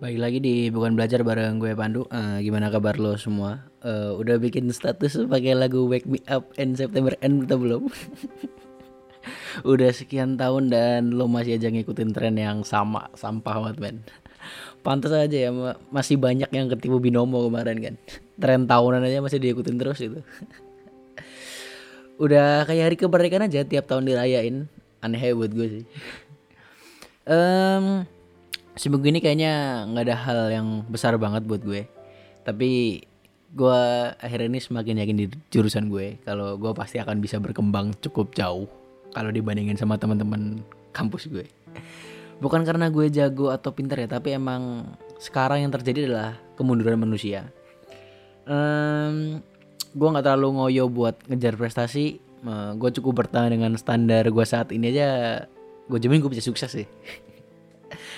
Baik lagi di bukan belajar bareng gue Pandu. Eh, gimana kabar lo semua? Eh, udah bikin status pakai lagu Wake Me Up in September End atau belum? udah sekian tahun dan lo masih aja ngikutin tren yang sama sampah banget men. Pantas aja ya ma- masih banyak yang ketipu binomo kemarin kan. Tren tahunan aja masih diikutin terus itu. udah kayak hari kemerdekaan aja tiap tahun dirayain. Aneh buat gue sih. Em seminggu ini kayaknya nggak ada hal yang besar banget buat gue. Tapi gue akhirnya ini semakin yakin di jurusan gue kalau gue pasti akan bisa berkembang cukup jauh kalau dibandingin sama teman-teman kampus gue. Bukan karena gue jago atau pinter ya, tapi emang sekarang yang terjadi adalah kemunduran manusia. Em, gue nggak terlalu ngoyo buat ngejar prestasi. Eh, gue cukup bertahan dengan standar gue saat ini aja. Gue jamin gue bisa sukses sih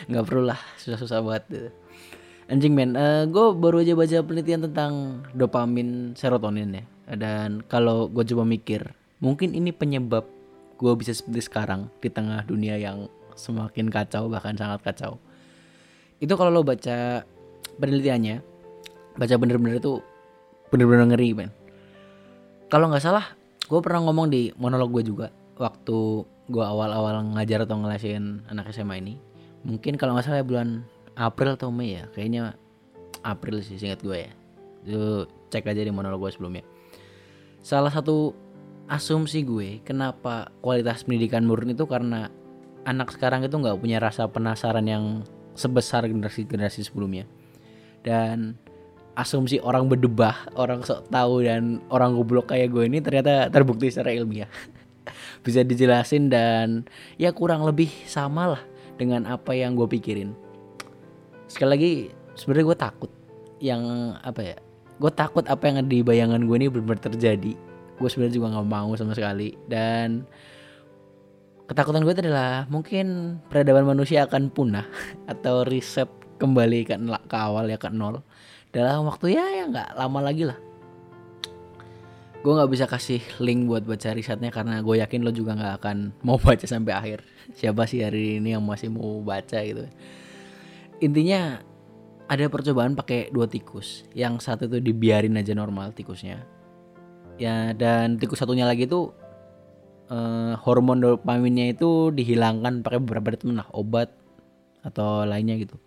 nggak perlu lah susah-susah banget gitu. anjing men. Gue baru aja baca penelitian tentang dopamin serotonin ya. Dan kalau gue coba mikir mungkin ini penyebab gue bisa seperti sekarang di tengah dunia yang semakin kacau bahkan sangat kacau. Itu kalau lo baca penelitiannya baca bener-bener itu bener-bener ngeri men. Kalau nggak salah gue pernah ngomong di monolog gue juga waktu gue awal-awal ngajar atau ngelasin anak SMA ini mungkin kalau nggak salah ya bulan April atau Mei ya. Kayaknya April sih singkat gue ya. Itu cek aja di monolog gue sebelumnya. Salah satu asumsi gue kenapa kualitas pendidikan menurun itu karena anak sekarang itu nggak punya rasa penasaran yang sebesar generasi-generasi sebelumnya. Dan asumsi orang berdebah, orang sok tahu dan orang goblok kayak gue ini ternyata terbukti secara ilmiah. Bisa dijelasin dan ya kurang lebih sama lah dengan apa yang gue pikirin. Sekali lagi sebenarnya gue takut yang apa ya? Gue takut apa yang ada di bayangan gue ini benar-benar terjadi. Gue sebenarnya juga nggak mau sama sekali dan ketakutan gue adalah mungkin peradaban manusia akan punah atau riset kembali ke, ke awal ya ke nol dalam waktu ya ya nggak lama lagi lah gue nggak bisa kasih link buat baca risetnya karena gue yakin lo juga nggak akan mau baca sampai akhir. Siapa sih hari ini yang masih mau baca gitu? Intinya ada percobaan pakai dua tikus. Yang satu itu dibiarin aja normal tikusnya. Ya dan tikus satunya lagi itu eh, hormon dopaminnya itu dihilangkan pakai beberapa temen lah obat atau lainnya gitu.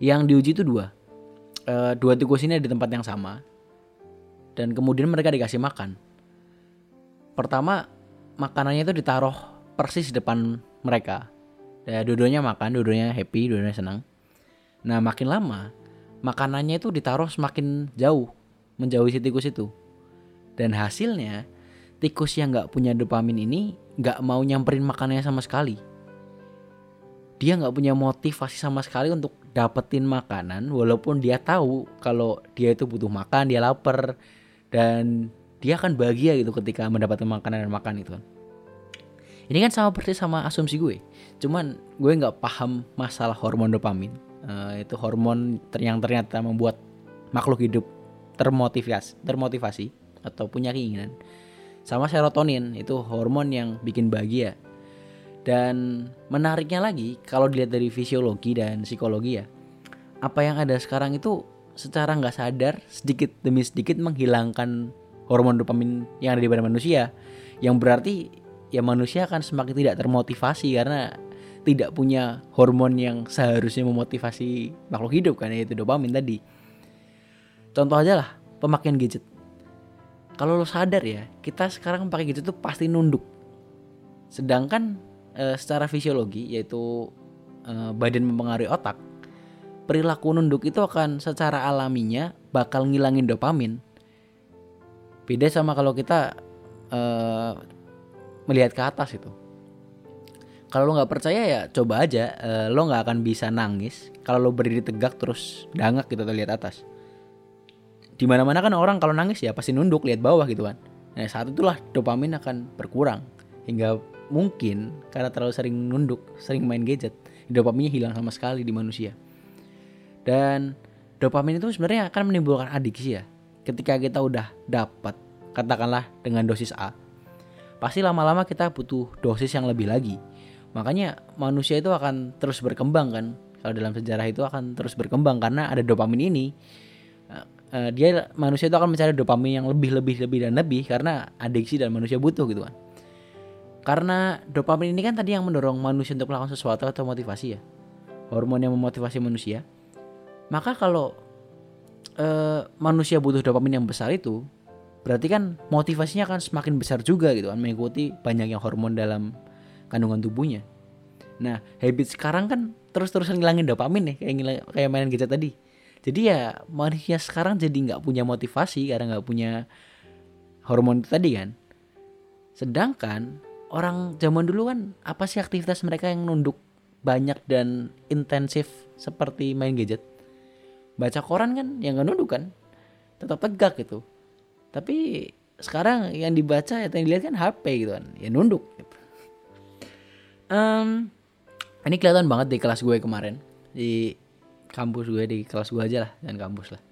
Yang diuji itu dua. Eh, dua tikus ini ada di tempat yang sama dan kemudian mereka dikasih makan. Pertama makanannya itu ditaruh persis di depan mereka. Ya dua-duanya makan dua-duanya happy dua-duanya senang. Nah makin lama makanannya itu ditaruh semakin jauh menjauhi si tikus itu. Dan hasilnya tikus yang nggak punya dopamin ini nggak mau nyamperin makanannya sama sekali. Dia nggak punya motivasi sama sekali untuk dapetin makanan walaupun dia tahu kalau dia itu butuh makan dia lapar dan dia akan bahagia gitu ketika mendapatkan makanan dan makan itu kan. Ini kan sama persis sama asumsi gue. Cuman gue nggak paham masalah hormon dopamin. Eh, itu hormon yang ternyata membuat makhluk hidup termotivasi termotivasi atau punya keinginan. Sama serotonin itu hormon yang bikin bahagia. Dan menariknya lagi kalau dilihat dari fisiologi dan psikologi ya apa yang ada sekarang itu secara nggak sadar sedikit demi sedikit menghilangkan hormon dopamin yang ada di badan manusia. Yang berarti ya manusia akan semakin tidak termotivasi karena tidak punya hormon yang seharusnya memotivasi makhluk hidup kan yaitu dopamin tadi. Contoh aja lah pemakaian gadget. Kalau lo sadar ya kita sekarang pakai gadget tuh pasti nunduk. Sedangkan eh, secara fisiologi yaitu eh, badan mempengaruhi otak perilaku nunduk itu akan secara alaminya bakal ngilangin dopamin. Beda sama kalau kita eh, melihat ke atas itu. Kalau lo nggak percaya ya coba aja eh, lo nggak akan bisa nangis kalau lo berdiri tegak terus dangak gitu atau lihat atas. Di mana mana kan orang kalau nangis ya pasti nunduk lihat bawah gitu kan. Nah saat itulah dopamin akan berkurang. Hingga mungkin karena terlalu sering nunduk sering main gadget dopaminnya hilang sama sekali di manusia dan dopamin itu sebenarnya akan menimbulkan adiksi ya. Ketika kita udah dapat katakanlah dengan dosis A pasti lama-lama kita butuh dosis yang lebih lagi. Makanya manusia itu akan terus berkembang kan? Kalau dalam sejarah itu akan terus berkembang karena ada dopamin ini. Uh, uh, dia manusia itu akan mencari dopamin yang lebih lebih lebih dan lebih karena adiksi dan manusia butuh gitu kan? Karena dopamin ini kan tadi yang mendorong manusia untuk melakukan sesuatu atau motivasi ya. Hormon yang memotivasi manusia maka kalau uh, manusia butuh dopamin yang besar itu berarti kan motivasinya akan semakin besar juga gitu kan mengikuti banyaknya hormon dalam kandungan tubuhnya. Nah, habit sekarang kan terus-terusan ngilangin dopamin nih kayak kayak mainan gadget tadi. Jadi ya manusia sekarang jadi nggak punya motivasi karena nggak punya hormon itu tadi kan. Sedangkan orang zaman dulu kan apa sih aktivitas mereka yang nunduk banyak dan intensif seperti main gadget? Baca koran kan yang nggak nunduk kan, tetap tegak gitu. Tapi sekarang yang dibaca atau yang dilihat kan HP gitu kan ya nunduk gitu. um, ini kelihatan banget di kelas gue kemarin. Di kampus gue di kelas gue aja lah dan kampus lah.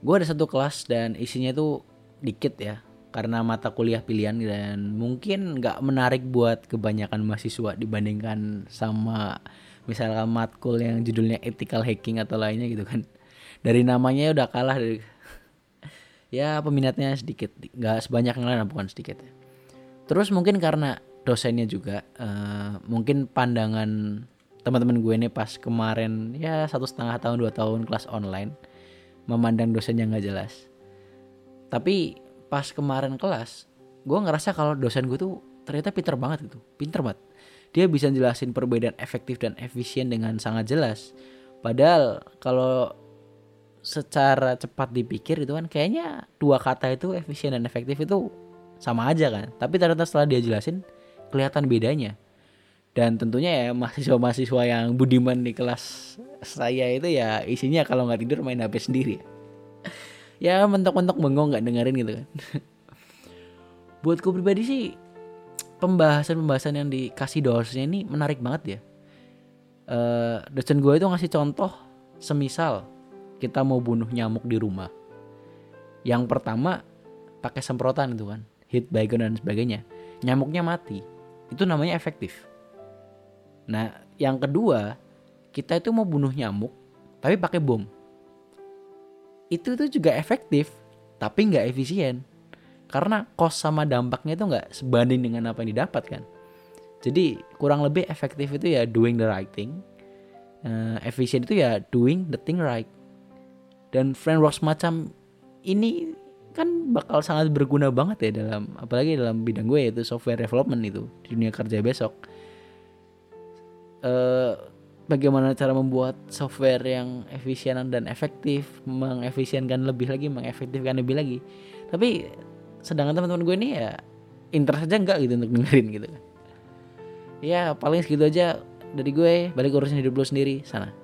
Gue ada satu kelas dan isinya itu dikit ya karena mata kuliah pilihan dan mungkin nggak menarik buat kebanyakan mahasiswa dibandingkan sama misalkan matkul yang judulnya ethical hacking atau lainnya gitu kan dari namanya udah kalah dari ya peminatnya sedikit. Nggak sebanyak yang lain bukan sedikit ya. terus mungkin karena dosennya juga uh, mungkin pandangan teman-teman gue ini pas kemarin ya satu setengah tahun dua tahun kelas online memandang dosennya nggak jelas. Tapi pas kemarin kelas gue ngerasa kalau dosen gue tuh ternyata pinter banget gitu. Pinter banget. Dia bisa jelasin perbedaan efektif dan efisien dengan sangat jelas. Padahal kalau secara cepat dipikir itu kan kayaknya dua kata itu efisien dan efektif itu sama aja kan. Tapi ternyata setelah dia jelasin kelihatan bedanya. Dan tentunya ya mahasiswa-mahasiswa yang budiman di kelas saya itu ya isinya kalau nggak tidur main HP sendiri. Ya mentok-mentok bengong nggak dengerin gitu kan. Buatku pribadi sih pembahasan-pembahasan yang dikasih dosennya ini menarik banget ya. Uh, dosen gue itu ngasih contoh semisal kita mau bunuh nyamuk di rumah. Yang pertama pakai semprotan itu kan, hit baygon dan sebagainya. Nyamuknya mati. Itu namanya efektif. Nah, yang kedua, kita itu mau bunuh nyamuk tapi pakai bom. Itu itu juga efektif, tapi nggak efisien. Karena kos sama dampaknya itu nggak sebanding dengan apa yang didapatkan. Jadi kurang lebih efektif itu ya doing the right thing. Uh, efisien itu ya doing the thing right dan framework semacam ini kan bakal sangat berguna banget ya dalam apalagi dalam bidang gue yaitu software development itu di dunia kerja besok. Uh, bagaimana cara membuat software yang efisien dan efektif mengefisienkan lebih lagi mengefektifkan lebih lagi. Tapi sedangkan teman-teman gue ini ya interest aja enggak gitu untuk dengerin gitu. Ya paling segitu aja dari gue. Balik urusin hidup lo sendiri. Sana